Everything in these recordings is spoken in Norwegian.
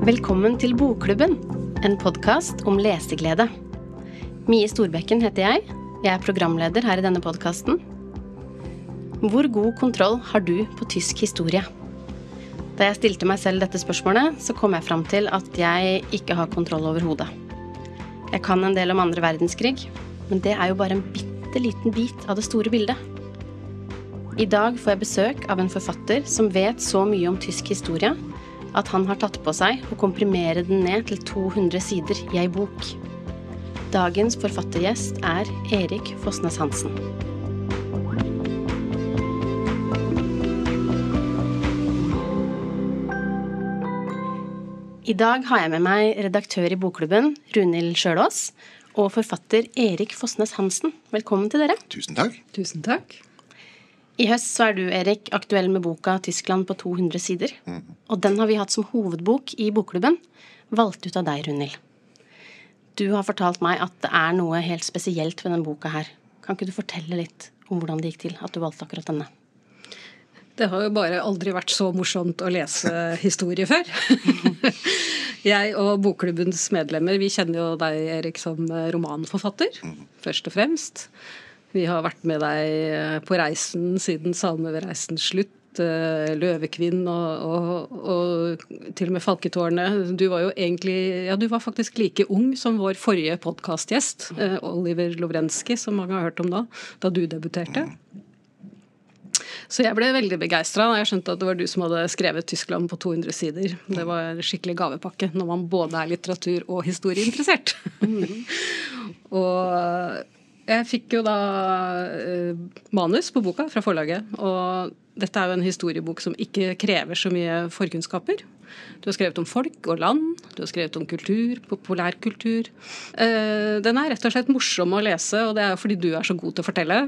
Velkommen til Bokklubben, en podkast om leseglede. Mie Storbekken heter jeg. Jeg er programleder her i denne podkasten. Hvor god kontroll har du på tysk historie? Da jeg stilte meg selv dette spørsmålet, så kom jeg fram til at jeg ikke har kontroll overhodet. Jeg kan en del om andre verdenskrig, men det er jo bare en bitte liten bit av det store bildet. I dag får jeg besøk av en forfatter som vet så mye om tysk historie at han har tatt på seg å komprimere den ned til 200 sider i ei bok. Dagens forfattergjest er Erik Fossnes Hansen. I dag har jeg med meg redaktør i Bokklubben, Runhild Sjølås, og forfatter Erik Fossnes Hansen. Velkommen til dere. Tusen takk. Tusen takk. I høst så er du, Erik, aktuell med boka 'Tyskland på 200 sider'. Og den har vi hatt som hovedbok i Bokklubben, valgt ut av deg, Runhild. Du har fortalt meg at det er noe helt spesielt ved denne boka her. Kan ikke du fortelle litt om hvordan det gikk til at du valgte akkurat denne? Det har jo bare aldri vært så morsomt å lese historie før. Jeg og bokklubbens medlemmer vi kjenner jo deg, Erik, som romanforfatter, først og fremst. Vi har vært med deg på reisen siden Salme slutt. Løvekvinn og, og, og, til og med Falketårnet. Du var jo egentlig Ja, du var faktisk like ung som vår forrige podkastgjest, Oliver Lovrenskij, som mange har hørt om da, da du debuterte. Så jeg ble veldig begeistra da jeg skjønte at det var du som hadde skrevet 'Tyskland på 200 sider'. Det var en skikkelig gavepakke når man både er litteratur- og historieinteressert. Mm. og jeg fikk jo da manus på boka fra forlaget. Og dette er jo en historiebok som ikke krever så mye forkunnskaper. Du har skrevet om folk og land, du har skrevet om kultur, populærkultur. Den er rett og slett morsom å lese, og det er jo fordi du er så god til å fortelle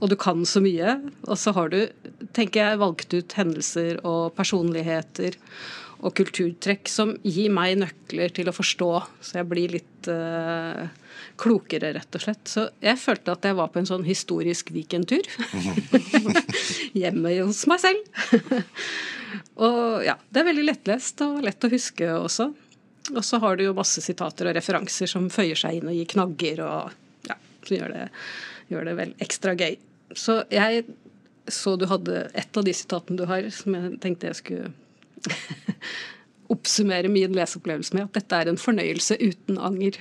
og du kan så mye. Og så har du, tenker jeg, valgt ut hendelser og personligheter og kulturtrekk som gir meg nøkler til å forstå, så jeg blir litt uh, klokere, rett og slett. Så jeg følte at jeg var på en sånn historisk weekendtur. Hjemme hos meg selv. og ja, det er veldig lettlest og lett å huske også. Og så har du jo masse sitater og referanser som føyer seg inn og gir knagger og ja, som gjør det gjør det vel ekstra gøy. Så jeg så du hadde et av de sitatene du har, som jeg tenkte jeg skulle oppsummere min leseopplevelse med. At dette er en fornøyelse uten anger.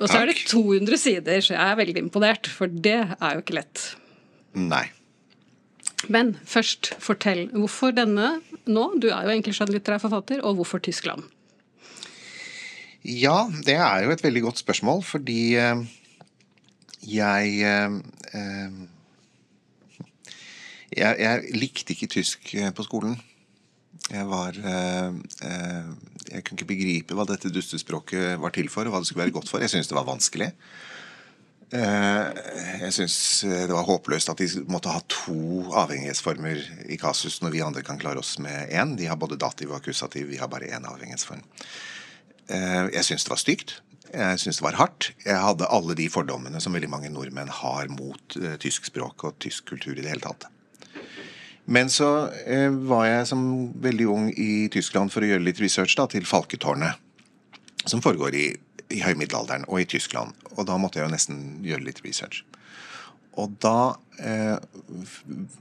Og så er det 200 sider, så jeg er veldig imponert. For det er jo ikke lett. Nei. Men først, fortell. Hvorfor denne nå? Du er jo egentlig skjønnlitterær forfatter. Og hvorfor Tyskland? Ja, det er jo et veldig godt spørsmål, fordi eh, jeg, eh, jeg jeg, likte ikke tysk på skolen. Jeg var Jeg kunne ikke begripe hva dette dustespråket var til for, og hva det skulle være godt for. Jeg syntes det var vanskelig. Jeg syns det var håpløst at de måtte ha to avhengighetsformer i kasus når vi andre kan klare oss med én. De har både dativ og akkusativ, vi har bare én avhengighetsform. Jeg syns det var stygt. Jeg syns det var hardt. Jeg hadde alle de fordommene som veldig mange nordmenn har mot tysk språk og tysk kultur i det hele tatt. Men så eh, var jeg som veldig ung i Tyskland for å gjøre litt research da, til Falketårnet. Som foregår i, i høymiddelalderen og i Tyskland. Og da måtte jeg jo nesten gjøre litt research. Og da eh,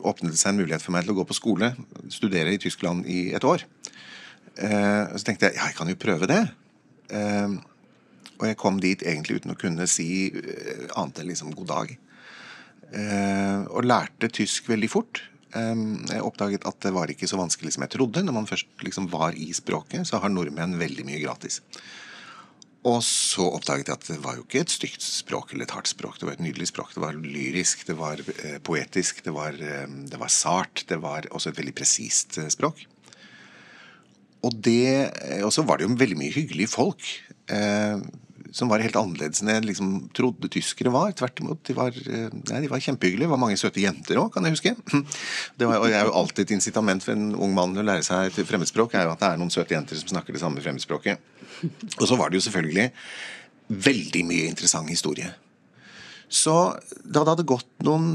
åpnet det seg en mulighet for meg til å gå på skole, studere i Tyskland i et år. så tenkte jeg ja, jeg kan jo prøve det. Eh, og jeg kom dit egentlig uten å kunne si uh, annet enn liksom god dag. Eh, og lærte tysk veldig fort. Um, jeg oppdaget at det var ikke så vanskelig som jeg trodde. Når man først liksom var i språket, så har nordmenn veldig mye gratis. Og så oppdaget jeg at det var jo ikke et stygt språk eller et hardt språk. Det var et nydelig språk. Det var lyrisk, det var poetisk, det var, det var sart. Det var også et veldig presist språk. Og, det, og så var det jo veldig mye hyggelige folk. Eh, som var helt annerledes enn jeg liksom trodde tyskere var. Tvert imot. De var, nei, de var kjempehyggelige. Det var mange søte jenter òg, kan jeg huske. Det, var, og det er jo alltid et incitament for en ung mann å lære seg et fremmedspråk, er jo at det er noen søte jenter som snakker det samme fremmedspråket. Og så var det jo selvfølgelig veldig mye interessant historie. Så da det hadde gått noen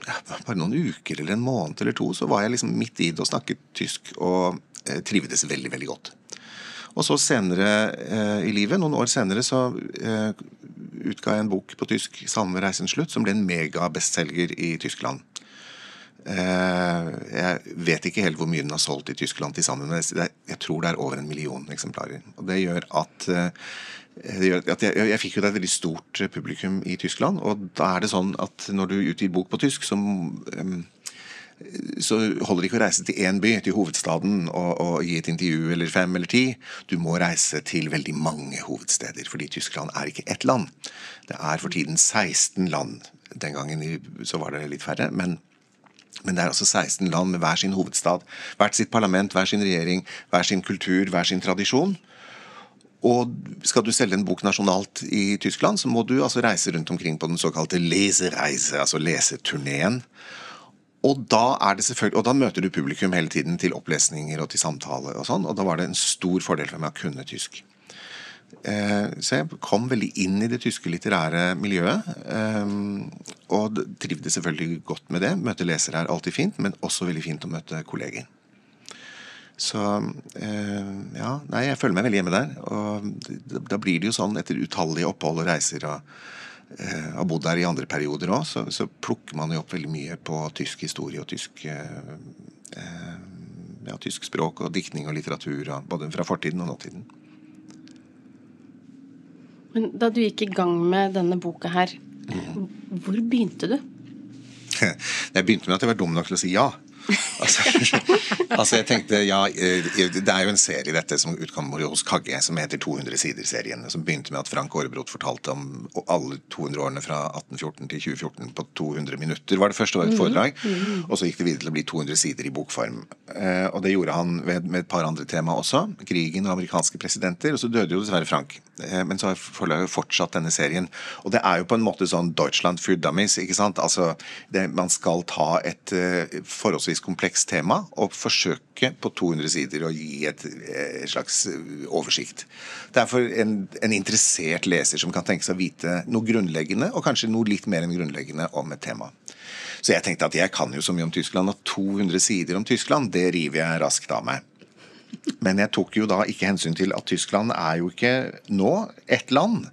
bare noen uker eller en måned eller to, så var jeg liksom midt i det og snakket tysk og eh, trivdes veldig, veldig godt. Og så senere eh, i livet, noen år senere, så eh, utga jeg en bok på tysk, 'Salme reisen slutt', som ble en megabestselger i Tyskland. Eh, jeg vet ikke helt hvor mye den har solgt i Tyskland til sammen, men jeg tror det er over en million eksemplarer. Og det gjør at, det jeg, jeg, fikk jo et veldig stort publikum i Tyskland, og da er det sånn at når du utgir bok på tysk, så eh, så holder det ikke å reise til én by, til hovedstaden, og, og, gi et intervju eller fem eller ti. Du må reise til veldig mange hovedsteder, fordi Tyskland er ikke ett land. Det er for tiden 16 land. Den gangen så var det litt færre. men men det er altså 16 land med hver sin hovedstad, hvert sitt parlament, hver sin regjering, hver sin kultur, hver sin tradisjon. Og skal du selge en bok nasjonalt i Tyskland, så må du altså reise rundt omkring på den såkalte lesereise, altså leseturneen. Og da, er det selvfølgelig, og da møter du publikum hele tiden til opplesninger og til samtale og sånn, og da var det en stor fordel for meg å kunne tysk. Eh, så jeg kom veldig inn i det tyske litterære miljøet. Eh, og trivdes selvfølgelig godt med det. Møte lesere er alltid fint, men også veldig fint å møte kolleger. Så eh, ja, nei, jeg føler meg veldig hjemme der. Og da blir det jo sånn etter utallige opphold og reiser og har bodd der i andre perioder òg, så, så, plukker man jo opp veldig mye på tysk historie og tysk ja, tysk språk og diktning og litteratur, både fra fortiden og nåtiden. Men da du gikk i gang med denne boka her, hvor begynte du? Jeg begynte med at jeg var dum nok til å si ja. Altså, altså, jeg tenkte, ja, eh, Det er jo en serie dette som utkommer hos Kagge, som heter 200 sider-serien. Som begynte med at Frank Aarebrot fortalte om alle 200 årene fra 1814 til 2014 på 200 minutter. var det første var et mhm. foredrag. Og så gikk det videre til å bli 200 sider i bokform. Eh, og det gjorde han med et par andre tema også. Krigen og amerikanske presidenter. Og så døde jo dessverre Frank. Eh, men så har forlaget fortsatt denne serien. Og det er jo på en måte sånn Deutschland for dummies. ikke sant? Altså, det, Man skal ta et forholdsvis komplekst tema og forsøke på 200 sider å gi et, et slags oversikt. Det er for en, en, interessert leser som kan tenke seg å vite noe grunnleggende, og kanskje noe litt mer enn grunnleggende om et tema. Så jeg tenkte at jeg kan jo så mye om Tyskland, og 200 sider om Tyskland, det river jeg raskt av meg. Men jeg tok jo da ikke hensyn til at Tyskland er jo ikke nå ett land.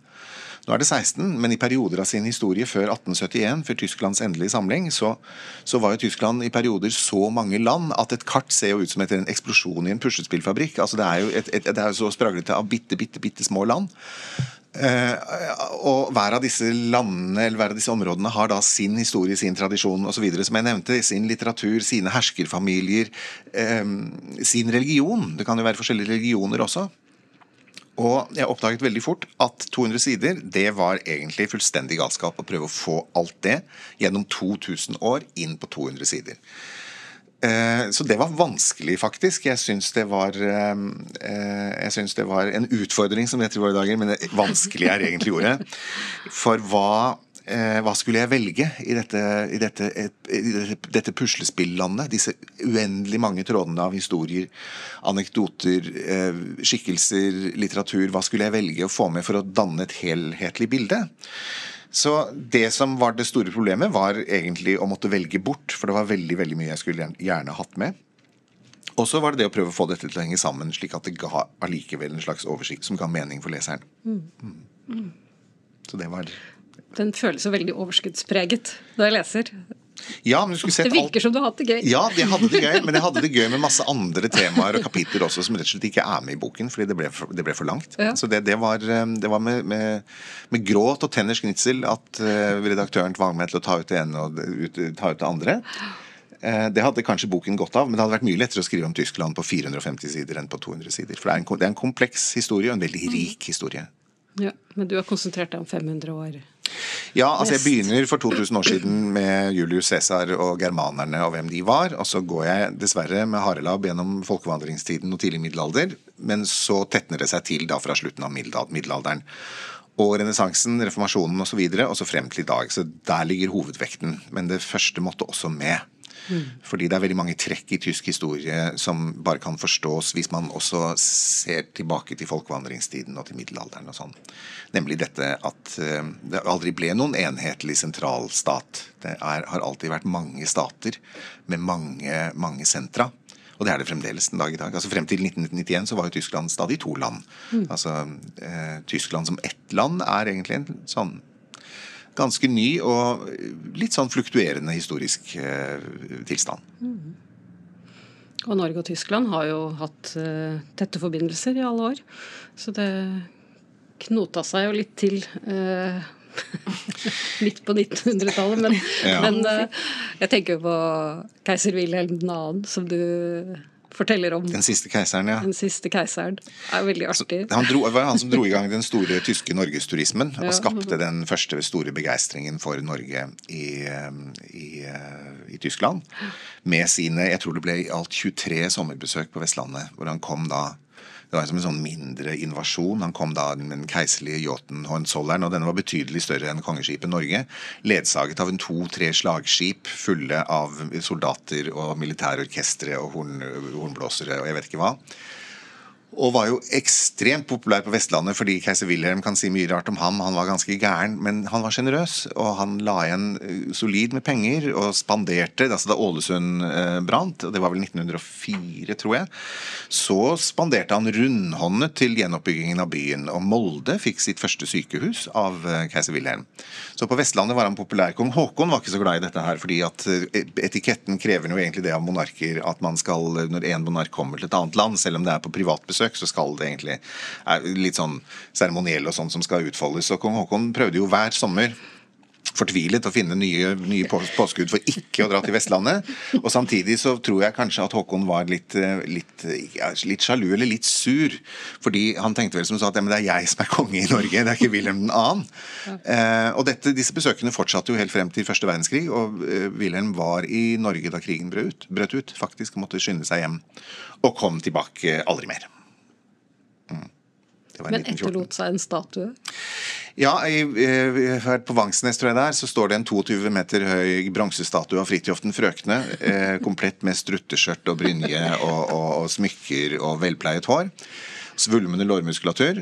Nå er det 16, men i perioder av sin historie før 1871, før Tysklands endelige samling, så, så var jo Tyskland i perioder så mange land at et kart ser jo ut som etter en eksplosjon i en puslespillfabrikk. Altså det er jo et, et, det er så spraglete av bitte, bitte, bitte små land. Uh, og hver av disse landene eller hver av disse områdene har da sin historie, sin tradisjon osv. Som jeg nevnte. Sin litteratur, sine herskerfamilier, um, sin religion. Det kan jo være forskjellige religioner også. Og jeg oppdaget veldig fort at 200 sider det var egentlig fullstendig galskap å prøve å få alt det gjennom 2000 år inn på 200 sider. Eh, så det var vanskelig, faktisk. Jeg syns det eh, synes det var en utfordring, som det heter i våre dager, men vanskelig er egentlig ordet. For hva eh, hva skulle jeg velge i dette, i dette, dette, puslespillandet? Disse uendelig mange trådene av historier, anekdoter, eh, skikkelser, litteratur. Hva skulle jeg velge å få med for å danne et helhetlig bilde? Så det som var det store problemet, var egentlig å måtte velge bort. For det var veldig veldig mye jeg skulle gjerne hatt med. Og så var det det å prøve å få dette til å henge sammen, slik at det ga allikevel en slags oversikt som ga mening for leseren. Mm. Mm. Så det var den føles så veldig overskuddspreget når jeg leser. Ja, men du skulle sett det virker alt... som du har hatt det gøy. Ja, jeg hadde det gøy, men jeg hadde det gøy med masse andre temaer og kapitler også som rett og slett ikke er med i boken, fordi det ble for, det ble for langt. Ja. Så det, det, var, eh, det var med, med, med, gråt og tenners gnitsel at uh, redaktøren tvang meg til å ta ut det ene og ut, ta ut det andre. Uh, det hadde kanskje boken godt av, men det hadde vært mye lettere å skrive om Tyskland på 450 sider enn på 200 sider. For det er en, det er en kompleks historie og en veldig rik historie. Ja, Men du har konsentrert deg om 500 år? Ja, altså jeg begynner for 2000 år siden med Julius Cæsar og germanerne og hvem de var. Og så går jeg dessverre med harelabb gjennom folkevandringstiden og tidlig middelalder. Men så tetner det seg til da fra slutten av middelalderen. Og renessansen, reformasjonen osv. Og, så videre, og så frem til i dag. Så der ligger hovedvekten. Men det første måtte også med. Fordi det er veldig mange trekk i tysk historie som bare kan forstås hvis man også ser tilbake til folkevandringstiden og til middelalderen og sånn. Nemlig dette at eh, det aldri ble noen enhetlig sentralstat. Det er, har alltid vært mange stater med mange, mange sentra. Og det er det fremdeles den dag i dag. Altså Frem til 1991 så var jo Tyskland stadig to land. Altså eh, Tyskland som ett land er egentlig en sånn ganske ny og litt sånn fluktuerende historisk tilstand. tilstand. Og Norge og Tyskland har jo hatt eh, tette forbindelser i alle år. Så det knota seg jo litt til eh, midt på 1900-tallet. Men, Ja. men eh, jeg tenker jo på keiser Wilhelm 2., som du forteller om. Den siste keiseren, ja. Den siste keiseren. Det er veldig artig. Han dro, det var han som dro i gang den store tyske norgesturismen og skapte den første store begeistringen for Norge i, eh, i, eh, i Tyskland. Med sine jeg tror det ble i alt 23 sommerbesøk på Vestlandet, hvor han kom da det var som en sånn mindre invasjon. Han kom da med den keiserlige yachten Hohenzollern, og denne var betydelig større enn kongeskipet Norge. Ledsaget av en to-tre slagskip fulle av soldater og militærorkestre og horn, hornblåsere og jeg vet ikke hva. Og var jo ekstremt populær på Vestlandet fordi keiser Wilhelm kan si mye rart om ham. Han var ganske gæren, men han var sjenerøs, og han la igjen eh, solid med penger og spanderte altså Da Ålesund eh, brant, og det var vel 1904, tror jeg, så spanderte han rundhåndet til gjenoppbyggingen av byen. Og Molde fikk sitt første sykehus av eh, keiser Wilhelm. Så på Vestlandet var han populær. Kong Haakon var ikke så glad i dette her, fordi at eh, etiketten krever jo egentlig det av monarker at man skal, når en monark kommer til et annet land, selv om det er på privatbesøk, så skal det egentlig er litt sånn seremoniell og sånn som skal utfoldes. Og kong Haakon prøvde jo hver sommer fortvilet å finne nye, nye påskudd for ikke å dra til Vestlandet. Og samtidig så tror jeg kanskje at Håkon var litt, eh, litt, ja, litt sjalu eller litt sur. Fordi han tenkte vel som sa at ja, det er jeg som er konge i Norge, det er ikke Wilhelm 2. Eh, og dette, disse besøkene fortsatte jo helt frem til første verdenskrig, og eh, Wilhelm var i Norge da krigen brøt ut, brøt ut faktisk, måtte skynde seg hjem. Og kom tilbake aldri mer. Mm. Men etterlot seg en statue. Ja, i, eh, her på Vangsnes tror jeg det er, så står det en 22 meter høy bronsestatue av Fridtjof den frøkne. Eh, komplett med strutteskjørt og brynje og, og, og smykker og velpleiet hår. Svulmende lårmuskulatur.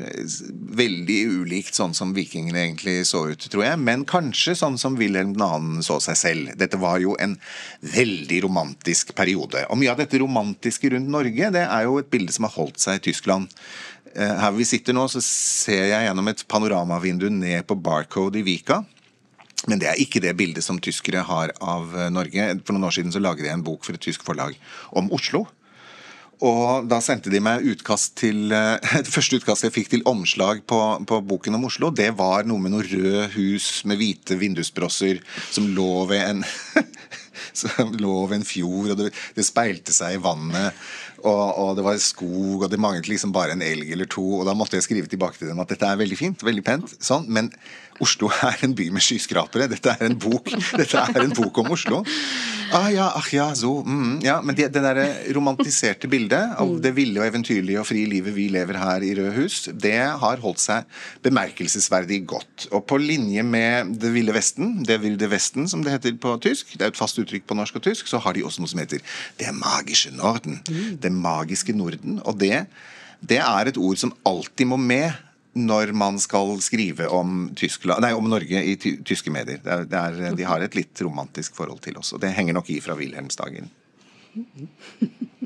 Veldig ulikt sånn som vikingene egentlig så ut, tror jeg. Men kanskje sånn som Wilhelm 2. så seg selv. Dette var jo en veldig romantisk periode. Og mye av dette romantiske rundt Norge, det er jo et bilde som har holdt seg i Tyskland. Eh, Her vi sitter nå, så ser jeg gjennom et panoramavindu ned på Barcode i Vika. Men det er ikke det bildet som tyskere har av eh, Norge. For noen år siden så laget jeg en bok for et tysk forlag om Oslo. Og da sendte de meg utkast til eh, Det første utkastet jeg fikk til omslag på, på boken om Oslo, det var noe med noe røde hus med hvite vindusbrosser som lå ved en som lå ved en fjord, og det, det speilte seg i vannet. Og, og det var skog, og det manglet liksom bare en elg eller to. Og da måtte jeg skrive tilbake til dem at dette er veldig fint, veldig pent, sånn, men Oslo er en by med skyskrapere. Dette er en bok er en bok om Oslo. Ah ja, ah ja, så mm, ja, Men det, det der romantiserte bildet av det ville og eventyrlige og frie livet vi lever her i Røde hus, det har holdt seg bemerkelsesverdig godt. Og på linje med Det ville Vesten, Det ville Vesten som det heter på tysk, det er et fast uttrykk på norsk og tysk, så har de også noe som heter Det magische Norden. Det magiske Norden. Og det, det er et ord som alltid må med når man skal skrive om, Tyskland, nei, om Norge i ty tyske medier. Det er, det er, de har et litt romantisk forhold til oss, og det henger nok i fra Wilhelmsdagen.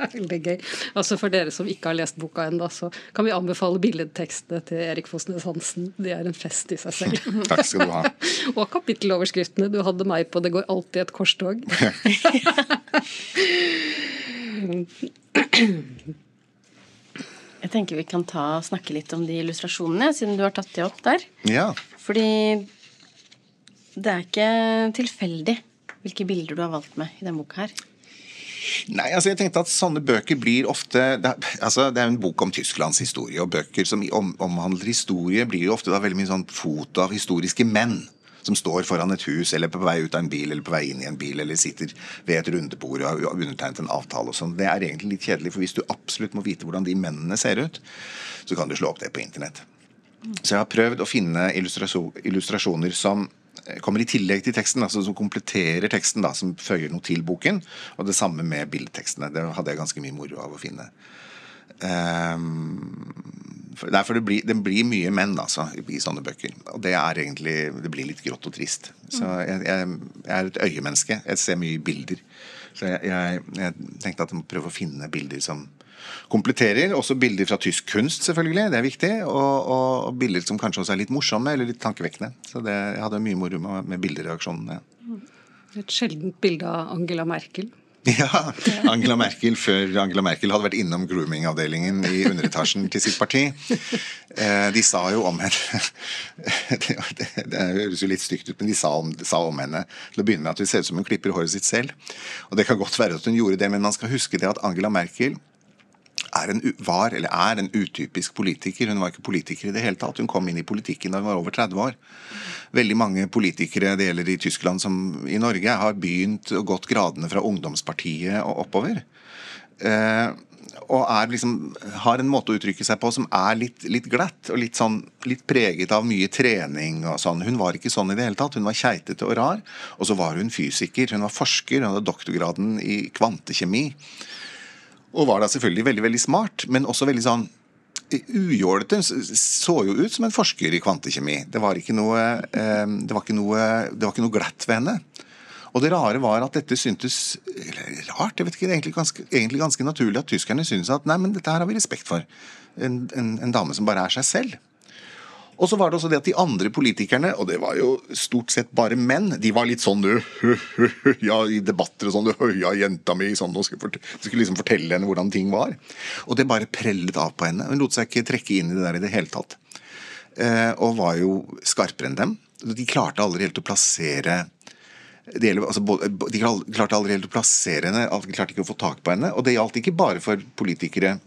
Veldig gøy. Altså For dere som ikke har lest boka ennå, så kan vi anbefale billedtekstene til Erik Fosnes Hansen. De er en fest i seg selv. Takk skal du ha. Og kapitteloverskriftene. Du hadde meg på 'Det går alltid et korstog'. Jeg tenker vi kan ta og snakke litt om de illustrasjonene, siden du har tatt de opp der. Ja. Fordi det er ikke tilfeldig hvilke bilder du har valgt med i denne boka her. Nei, altså jeg tenkte at sånne bøker blir ofte Det er, altså, det er en bok om Tysklands historie, og bøker som om, omhandler historie, blir jo ofte da veldig mye sånn foto av historiske menn. Som står foran et hus, eller på vei ut av en bil, eller på vei inn i en bil, eller sitter ved et rundebord og har undertegnet en avtale og sånn. Det er egentlig litt kjedelig, for hvis du absolutt må vite hvordan de mennene ser ut, så kan du slå opp det på internett. Så jeg har prøvd å finne illustrasjoner som kommer i tillegg til teksten, altså som kompletterer teksten, da, som føyer noe til boken. Og det samme med bildetekstene. Det hadde jeg ganske mye moro av å finne. Um, derfor det blir, det blir mye menn altså, i sånne bøker. Og det er egentlig Det blir litt grått og trist. Så jeg, jeg, jeg er et øyemenneske. Jeg ser mye bilder. Så jeg, jeg, jeg tenkte at jeg må prøve å finne bilder som kompletterer. Også bilder fra tysk kunst, selvfølgelig. Det er viktig. Og, og, bilder som kanskje også er litt morsomme eller litt tankevekkende. Så det, jeg hadde mye moro med, med bildereaksjonene. Et sjeldent bilde av Angela Merkel. Ja, Angela Merkel før Angela Merkel hadde vært innom groomingavdelingen i underetasjen til sitt parti. Eh, de sa jo om henne Det, det høres jo litt stygt ut, men de sa om, sa om, henne til å begynne med at hun ser ut som hun klipper håret sitt selv. Og det kan godt være at hun gjorde det, men man skal huske det at Angela Merkel er en, var eller er en utypisk politiker. Hun var ikke politiker i det hele tatt. Hun kom inn i politikken da hun var over 30 år. Veldig mange politikere det gjelder i Tyskland som i Norge, har begynt og gått gradene fra ungdomspartiet og oppover. Eh, og liksom, har en måte å uttrykke seg på som er litt, litt glatt og litt, sånn, litt preget av mye trening. og sånn. Hun var ikke sånn i det hele tatt. Hun var keitete og rar. Og så var hun fysiker. Hun var forsker. Hun hadde doktorgraden i kvantekjemi. Og var da selvfølgelig veldig veldig smart, men også veldig sånn ujålete. Så jo ut som en forsker i kvantekjemi. Det var ikke noe, eh, det var ikke noe, det var ikke noe glatt ved henne. Og det rare var at dette syntes eller rart, jeg vet ikke, egentlig ganske, egentlig ganske naturlig at tyskerne syntes at nei, men dette her har vi respekt for. En, en, en dame som bare er seg selv. Og så var det også det at de andre politikerne, og det var jo stort sett bare menn, de var litt sånn Ja, i debatter og sånn Ja, jenta mi sånn, og skulle, skulle liksom fortelle henne hvordan ting var. Og det bare prellet av på henne. Hun lot seg ikke trekke inn i det der i det hele tatt. Eh, og var jo skarpere enn dem. De klarte aldri helt å plassere de, altså, de klarte aldri helt å plassere henne, de klarte ikke å få tak på henne. Og det gjaldt ikke bare for politikere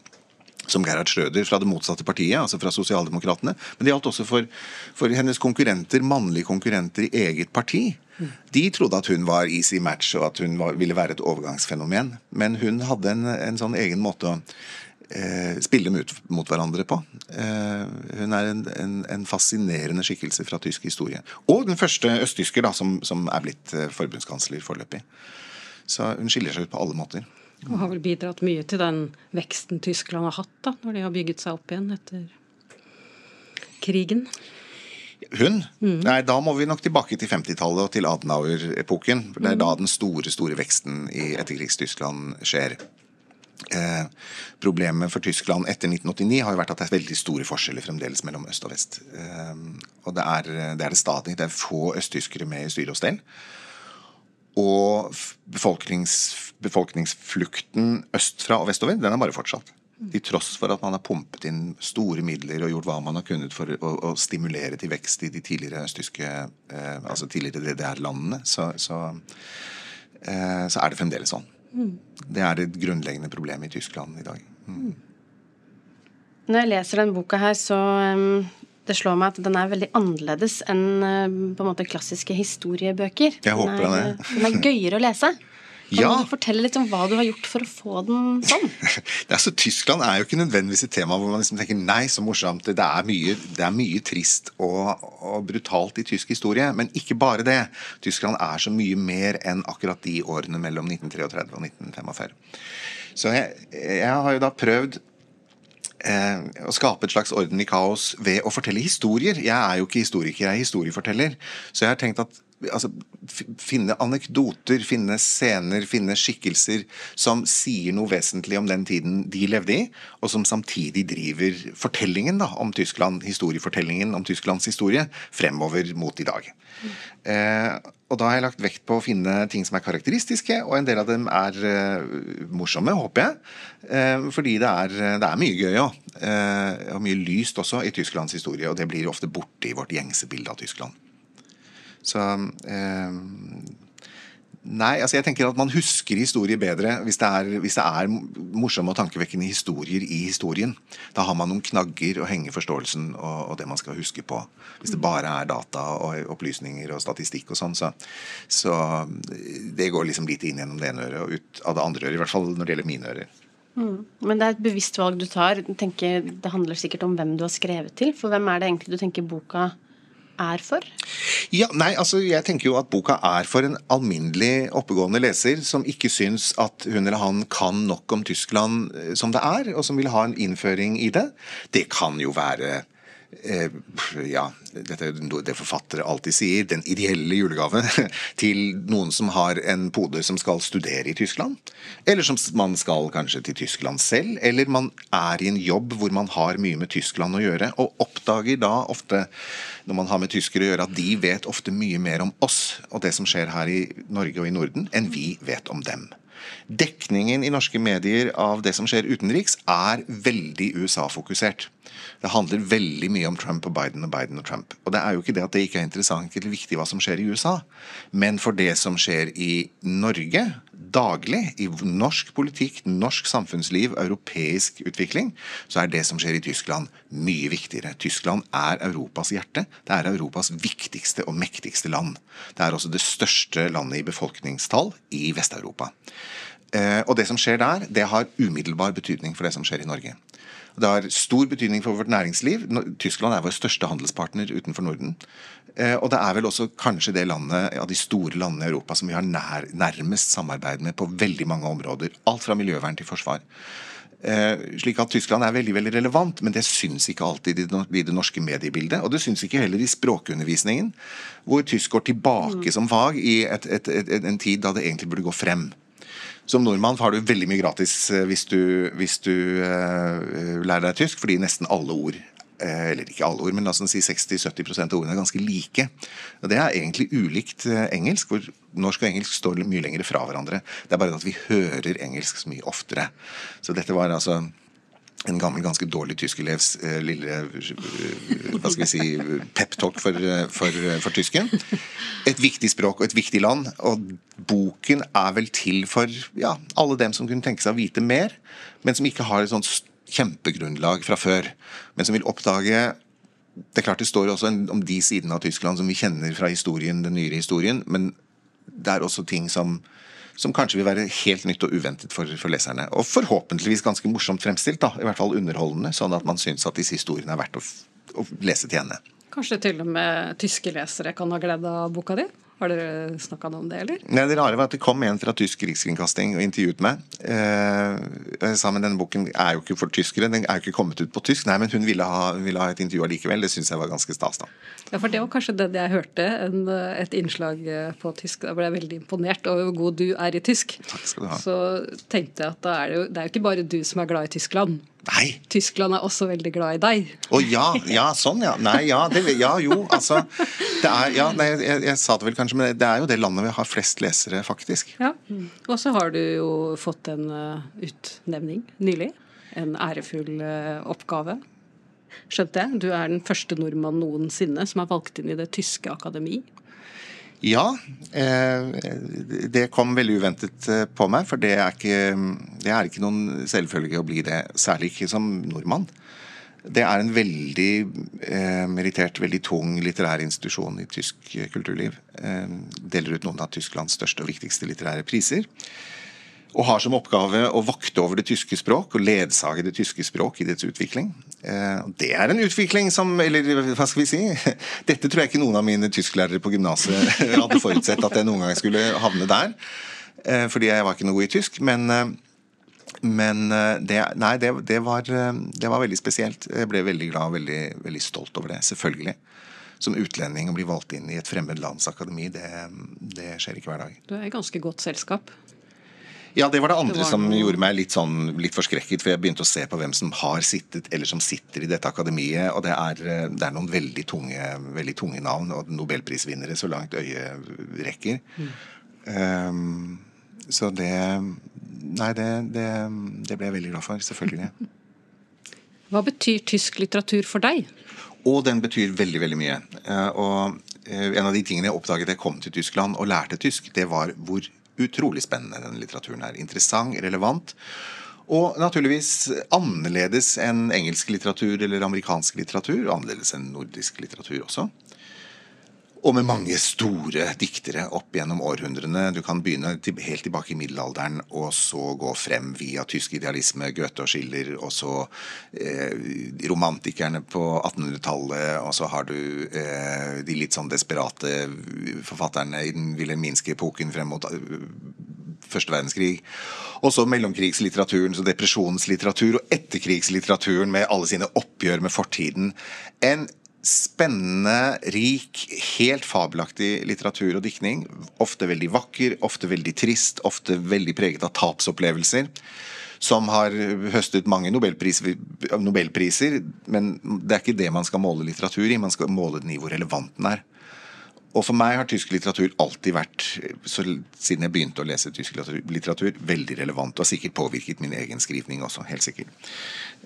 som Gerhard Schrøder fra det motsatte partiet, altså fra Sosialdemokratene. Men det gjaldt også for, for, hennes konkurrenter, mannlige konkurrenter i eget parti. De trodde at hun var easy match, og at hun var, ville være et overgangsfenomen. Men hun hadde en, en sånn egen måte å eh, spille dem mot hverandre på. Eh, hun er en, en, en, fascinerende skikkelse fra tysk historie. Og den første østtysker da, som, som er blitt eh, forbundskansler foreløpig. Så hun skiller seg ut på alle måter. Og har vel bidratt mye til den veksten Tyskland har hatt, da, når de har bygget seg opp igjen etter krigen. Hun? Mm. Nei, da må vi nok tilbake til 50-tallet og til Adenauer-epoken. Det er da den store, store veksten i etterkrigstyskland skjer. Eh, problemet for Tyskland etter 1989 har jo vært at det er veldig store forskjeller fremdeles mellom øst og vest. Eh, og det er, det er det stadig. Det er få østtyskere med i styre og stell. Og befolknings, befolkningsflukten østfra og vestover, den er bare fortsatt. Til tross for at man har pumpet inn store midler og gjort hva man har kunnet for å, å stimulere til vekst i de tidligere østtyske eh, altså tidligere DDR-landene, så, så, eh, så, er det fremdeles sånn. Mm. Det er det grunnleggende problemet i Tyskland i dag. Mm. Når jeg leser denne boka her, så um det slår meg at den er veldig annerledes enn eh, på en måte klassiske historiebøker. Jeg håper den er, det. Den er gøyere å lese. Kan ja. du fortelle litt om hva du har gjort for å få den sånn? det er så Tyskland er jo ikke nødvendigvis et tema hvor man liksom tenker nei, så morsomt. Det er mye, det er mye trist og, og, brutalt i tysk historie. Men ikke bare det. Tyskland er så mye mer enn akkurat de årene mellom 1933 og 1945. Så jeg, jeg har jo da prøvd eh, å skape et slags orden i kaos ved å fortelle historier. Jeg er jo ikke historiker, jeg er historieforteller. Så jeg har tenkt at altså, finne anekdoter, finne scener, finne skikkelser som sier noe vesentlig om den tiden de levde i, og som samtidig driver fortellingen da, om Tyskland, historiefortellingen om Tysklands historie, fremover mot i dag. Mm. Eh, og da har jeg lagt vekt på å finne ting som er karakteristiske, og en del av dem er eh, morsomme, håper jeg. Eh, fordi det er, det er, mye gøy òg. Uh, og mye lyst også i Tysklands historie, og det blir ofte borte i vårt gjengse bilde av Tyskland. Så eh, Nei, altså jeg tenker at man husker historier bedre hvis det, er, hvis det er morsomme og tankevekkende historier i historien. Da har man noen knagger å henge forståelsen og, og, det man skal huske på. Hvis det bare er data og opplysninger og statistikk og sånn, så, så det går liksom litt inn gjennom det ene øret og ut av det andre øret. I hvert fall når det gjelder mine ører. Mm. Men det er et bevisst valg du tar. Tenker, det handler sikkert om hvem du har skrevet til. For hvem er det egentlig du tenker boka er for? Ja, nei, altså Jeg tenker jo at boka er for en alminnelig oppegående leser som ikke syns at hun eller han kan nok om Tyskland eh, som det er, og som vil ha en innføring i det. Det kan jo være ja, dette er det forfattere alltid sier, den ideelle julegave til noen som har en pode som skal studere i Tyskland. Eller som man skal kanskje til Tyskland selv. Eller man er i en jobb hvor man har mye med Tyskland å gjøre, og oppdager da ofte, når man har med tyskere å gjøre, at de vet ofte mye mer om oss og det som skjer her i Norge og i Norden, enn vi vet om dem. Dekningen i norske medier av det som skjer utenriks, er veldig USA-fokusert. Det handler veldig mye om Trump og Biden og Biden og Trump. Og det er jo ikke det at det ikke er interessant eller viktig hva som skjer i USA, men for det som skjer i Norge daglig, i norsk politikk, norsk samfunnsliv, europeisk utvikling, så er det som skjer i Tyskland mye viktigere. Tyskland er Europas hjerte. Det er Europas viktigste og mektigste land. Det er også det største landet i befolkningstall i Vest-Europa. Eh, og det som skjer der, det har umiddelbar betydning for det som skjer i Norge. Det har stor betydning for vårt næringsliv. Tyskland er vår største handelspartner utenfor Norden. Eh, og det er vel også kanskje det landet av de store landene i Europa som vi har nær, nærmest samarbeid med på veldig mange områder. Alt fra miljøvern til forsvar. Eh, slik at Tyskland er veldig veldig relevant, men det syns ikke alltid i det norske mediebildet. Og det syns ikke heller i språkundervisningen, hvor tysk går tilbake som fag i et, et, et, en tid da det egentlig burde gå frem. Som nordmann har du veldig mye gratis eh, hvis du, hvis du uh, lærer deg tysk, fordi nesten alle ord eller ikke alle ord, men la oss si 60-70 av ordene er ganske like. Og Det er egentlig ulikt uh, engelsk, hvor norsk og engelsk står mye lenger fra hverandre. Det er bare at vi hører engelsk så mye oftere. Så dette var altså en gammel, ganske dårlig tyskelevs eh, lille eh, hva skal vi si, peptalk for, eh, for, for, tysken. Et viktig språk og et viktig land. Og boken er vel til for ja, alle dem som kunne tenke seg å vite mer, men som ikke har et sånt kjempegrunnlag fra før. Men som vil oppdage Det er klart det står også om de sidene av Tyskland som vi kjenner fra historien, den nyere historien, men det er også ting som som kanskje vil være helt nytt og uventet for, for, leserne. Og forhåpentligvis ganske morsomt fremstilt, da, i hvert fall underholdende, sånn at man syns at disse historiene er verdt å, å lese til ende. Kanskje til og med tyske lesere kan ha glede av boka di? Har dere snakka noe om det, eller? Nei, Det rare var at det kom en fra tysk rikskringkasting og intervjuet meg. Eh, jeg sa men denne boken er jo ikke for tyskere, den er jo ikke kommet ut på tysk. Nei, men hun ville ha, ville ha et intervju allikevel. Det syns jeg var ganske stas, da. Ja, for det var kanskje det jeg hørte, en, et innslag eh, på tysk. Da ble jeg veldig imponert over hvor god du er i tysk. Takk skal du ha. Så tenkte jeg at da er det, jo, det er jo ikke bare du som er glad i Tyskland. Nei. Tyskland er også veldig glad i deg. Å ja, ja, sånn ja. Nei, ja, det, ja jo, altså. Det er, ja, nei, jeg, jeg, sa det vel kanskje, men det er jo det landet vi har flest lesere, faktisk. Ja, Og så har du jo fått en uh, utnevning nylig. En ærefull uh, oppgave. Skjønte jeg. Du er den første nordmann noensinne som er valgt inn i Det tyske akademi. Ja, eh, det kom veldig uventet eh, på meg. For det er ikke, det er ikke noen selvfølge å bli det, særlig ikke som nordmann. Det er en veldig eh, merittert, veldig tung litterær institusjon i tysk kulturliv. Eh, deler ut noen av Tysklands største og viktigste litterære priser og har som oppgave å vakte over det tyske språk og ledsage det tyske språk i dets utvikling. Eh, det er en utvikling som Eller hva skal vi si? Dette tror jeg ikke noen av mine tysklærere på gymnaset hadde forutsett at jeg noen gang skulle havne der. Eh, fordi jeg var ikke noe god i tysk. Men, eh, men det, nei, det, det, var, det, var, veldig spesielt. Jeg ble veldig glad og veldig, veldig stolt over det. Selvfølgelig som utlending å bli valgt inn i et fremmed lands akademi, det, det, skjer ikke hver dag. Du er i ganske godt selskap. Ja, det var det andre det var som noe... gjorde meg litt, sånn, litt forskrekket. For jeg begynte å se på hvem som har sittet, eller som sitter i dette akademiet. Og det er, eh, det er noen veldig tunge, veldig tunge, navn, og nobelprisvinnere så langt øyet rekker. Mm. Um, så det Nei, det, det, det, ble jeg veldig glad for. Selvfølgelig. Hva betyr tysk litteratur for deg? Og den betyr veldig, veldig mye. Uh, og uh, en av de tingene jeg oppdaget da jeg kom til Tyskland og lærte tysk, det var hvor utrolig spennende denne litteraturen er. Interessant, relevant. Og naturligvis annerledes enn engelsk litteratur eller amerikansk litteratur. Annerledes enn nordisk litteratur også. Og med mange store diktere opp gjennom århundrene. Du kan begynne til, helt tilbake i middelalderen og så gå frem via tysk idealisme, Goethe og Schiller, og så eh, romantikerne på 1800-tallet, og så har du eh, de litt sånn desperate forfatterne i den wilhelminske epoken frem mot eh, første verdenskrig. Og så mellomkrigslitteraturen, så depresjonslitteratur og etterkrigslitteraturen med alle sine oppgjør med fortiden. En spennende, rik, helt fabelaktig litteratur og diktning. Ofte veldig vakker, ofte veldig trist, ofte veldig preget av tapsopplevelser. Som har høstet mange nobelpriser, nobelpriser, men det er ikke det man skal måle litteratur i. Man skal måle den i hvor relevant den er. Og for meg har tysk litteratur alltid vært, siden jeg begynte å lese tysk litteratur, veldig relevant. Og har sikkert påvirket min egen skrivning også. Helt sikkert.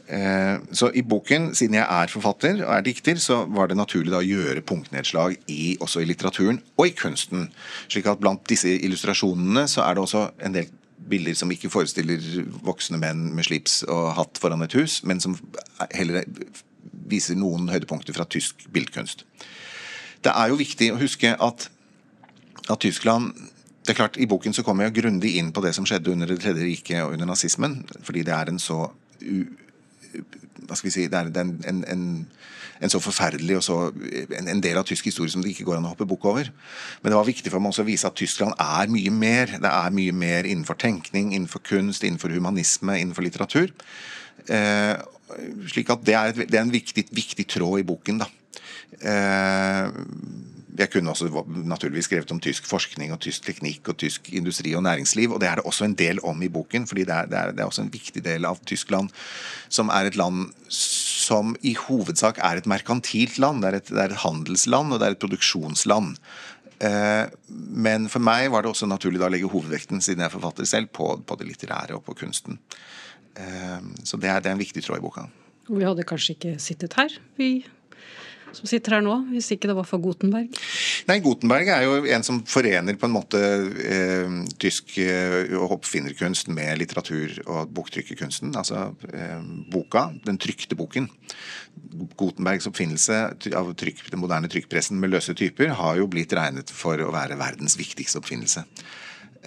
Eh, så i boken, siden jeg er forfatter og er dikter, så var det naturlig å gjøre punktnedslag i, også i litteraturen og i kunsten. Slik at blant disse illustrasjonene så er det også en del bilder som ikke forestiller voksne menn med slips og hatt foran et hus, men som heller viser noen høydepunkter fra tysk bildkunst. Det er jo viktig å huske at, at Tyskland det er klart, I boken så kommer jeg grundig inn på det som skjedde under Det tredje riket og under nazismen. Fordi det er en så hva skal vi si, det er en, en, en, en så forferdelig og så en, del av tysk historie som det ikke går an å hoppe bukk over. Men det var viktig for meg også å vise at Tyskland er mye mer. Det er mye mer innenfor tenkning, innenfor kunst, innenfor humanisme, innenfor litteratur. Eh, slik at det er, et, det er en viktig, viktig, tråd i boken. da. Eh, jeg kunne også naturligvis skrevet om tysk forskning og tysk teknikk og tysk industri og næringsliv, og det er det også en del om i boken. fordi det er, det er, det er også en viktig del av Tyskland, som er et land som i hovedsak er et merkantilt land. Det er et, det er et handelsland, og det er et produksjonsland. Eh, men for meg var det også naturlig da å legge hovedvekten, siden jeg er forfatter selv, på, på det litterære og på kunsten. Eh, så det er, det er en viktig tråd i boka. Vi hadde kanskje ikke sittet her, vi som sitter her nå, hvis ikke det var for Gutenberg? Nei, Gutenberg er jo en som forener på en måte eh, tysk eh, oppfinnerkunst med litteratur- og boktrykkerkunsten. Altså eh, boka, den trykte boken. Gutenbergs oppfinnelse av trykk, den moderne trykkpressen med løse typer har jo blitt regnet for å være verdens viktigste oppfinnelse.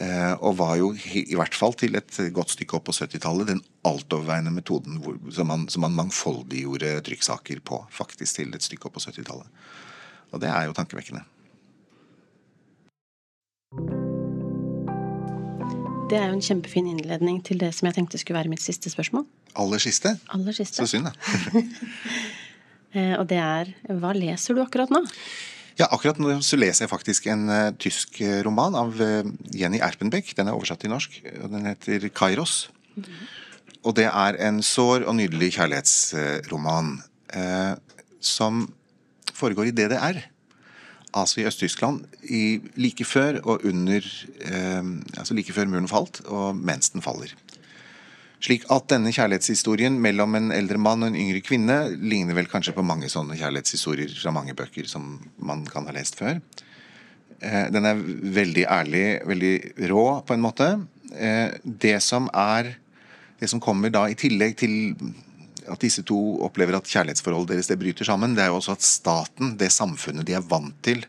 Eh, og var jo i hvert fall til et godt stykke opp på 70-tallet den altoverveiende metoden hvor, som, man, som man mangfoldiggjorde trykksaker på. Faktisk til et stykke opp på 70-tallet. Og det er jo tankevekkende. Det er jo en kjempefin innledning til det som jeg tenkte skulle være mitt siste spørsmål. Aller siste? Aller siste. Så synd, da. Eh, og det er Hva leser du akkurat nå? Ja, akkurat nå så leser jeg faktisk en uh, tysk eh, roman av uh, Jenny Erpenbeck. Den er oversatt til norsk. og Den heter 'Kairos'. Mm -hmm. Og det er en sår og nydelig kjærlighetsroman uh, som foregår i DDR. Altså i Øst-Tyskland like før og under Altså like før muren falt, og mens den faller. Slik at denne kjærlighetshistorien mellom en eldre mann og en yngre kvinne ligner vel kanskje på mange sånne kjærlighetshistorier fra mange bøker som man kan ha lest før. Eh, den er veldig ærlig, veldig rå på en måte. Eh, det som er Det som kommer da i tillegg til at disse to opplever at kjærlighetsforholdet deres det bryter sammen, det er jo også at staten, det samfunnet de er vant til,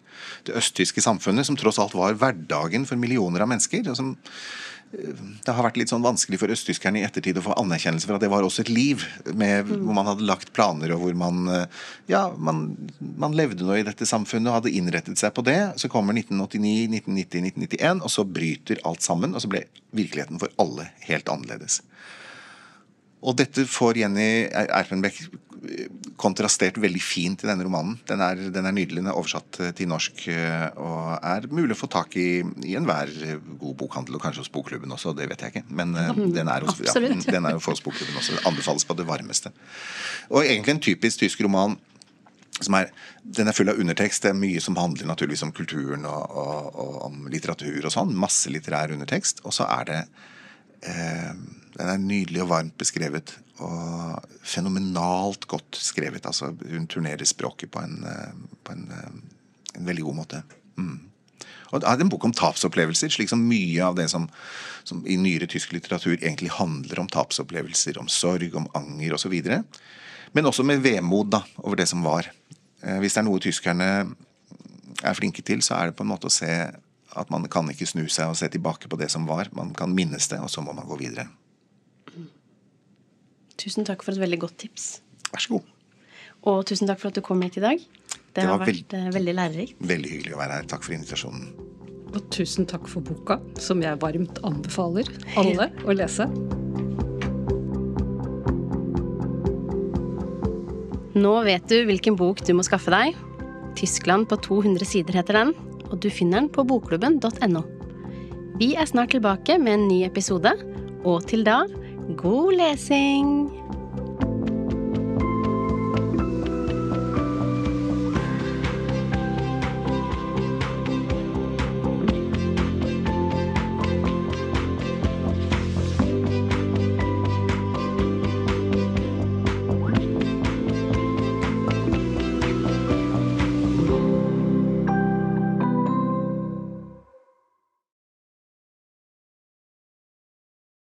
det østtyske samfunnet, som tross alt var hverdagen for millioner av mennesker, og som det har vært litt sånn vanskelig for østtyskerne i ettertid å få anerkjennelse for at det var også et liv, med, mm. hvor man hadde lagt planer og hvor man ja, man, man, levde nå i dette samfunnet og hadde innrettet seg på det. Så kommer 1989, 1990, 1991, og så bryter alt sammen. Og så ble virkeligheten for alle helt annerledes. Og dette får Jenny Erpenbeck kontrastert veldig fint i denne romanen. Den er, den er nydelig. Den er oversatt eh, til norsk eh, og er mulig å få tak i i enhver god bokhandel, og kanskje hos Bokklubben også, det vet jeg ikke. Men eh, den er hos, ja, den er hos Bokklubben også. Den anbefales på det varmeste. Og egentlig en typisk tysk roman. som Er, den er full av undertekst. Det er mye som handler naturligvis om kulturen og, og, og om litteratur og sånn. Masse litterær undertekst. Og så er det eh, Den er nydelig og varmt beskrevet og fenomenalt godt skrevet. Altså, hun turnerer språket på en, eh, på en, eh, en veldig god måte. Mm. Og det er en bok om tapsopplevelser, slik som mye av det som, som, i nyere tysk litteratur egentlig handler om tapsopplevelser, om sorg, om anger osv. Men også med vemod da, over det som var. Eh, hvis det er noe tyskerne er flinke til, så er det på en måte å se at man kan ikke snu seg og se tilbake på det som var. Man kan minnes det, og så må man gå videre. Tusen takk for et veldig godt tips. Vær så god. Og tusen takk for at du kom hit i dag. Det, Det har vært eh, veldig lærerikt. Veldig hyggelig å være her. Takk for invitasjonen. Og tusen takk for boka, som jeg varmt anbefaler alle å lese. Nå vet du hvilken bok du må skaffe deg. Tyskland på 200 sider heter den, og du finner den på bokklubben.no. Vi er snart tilbake med en ny episode, og til da god lesing!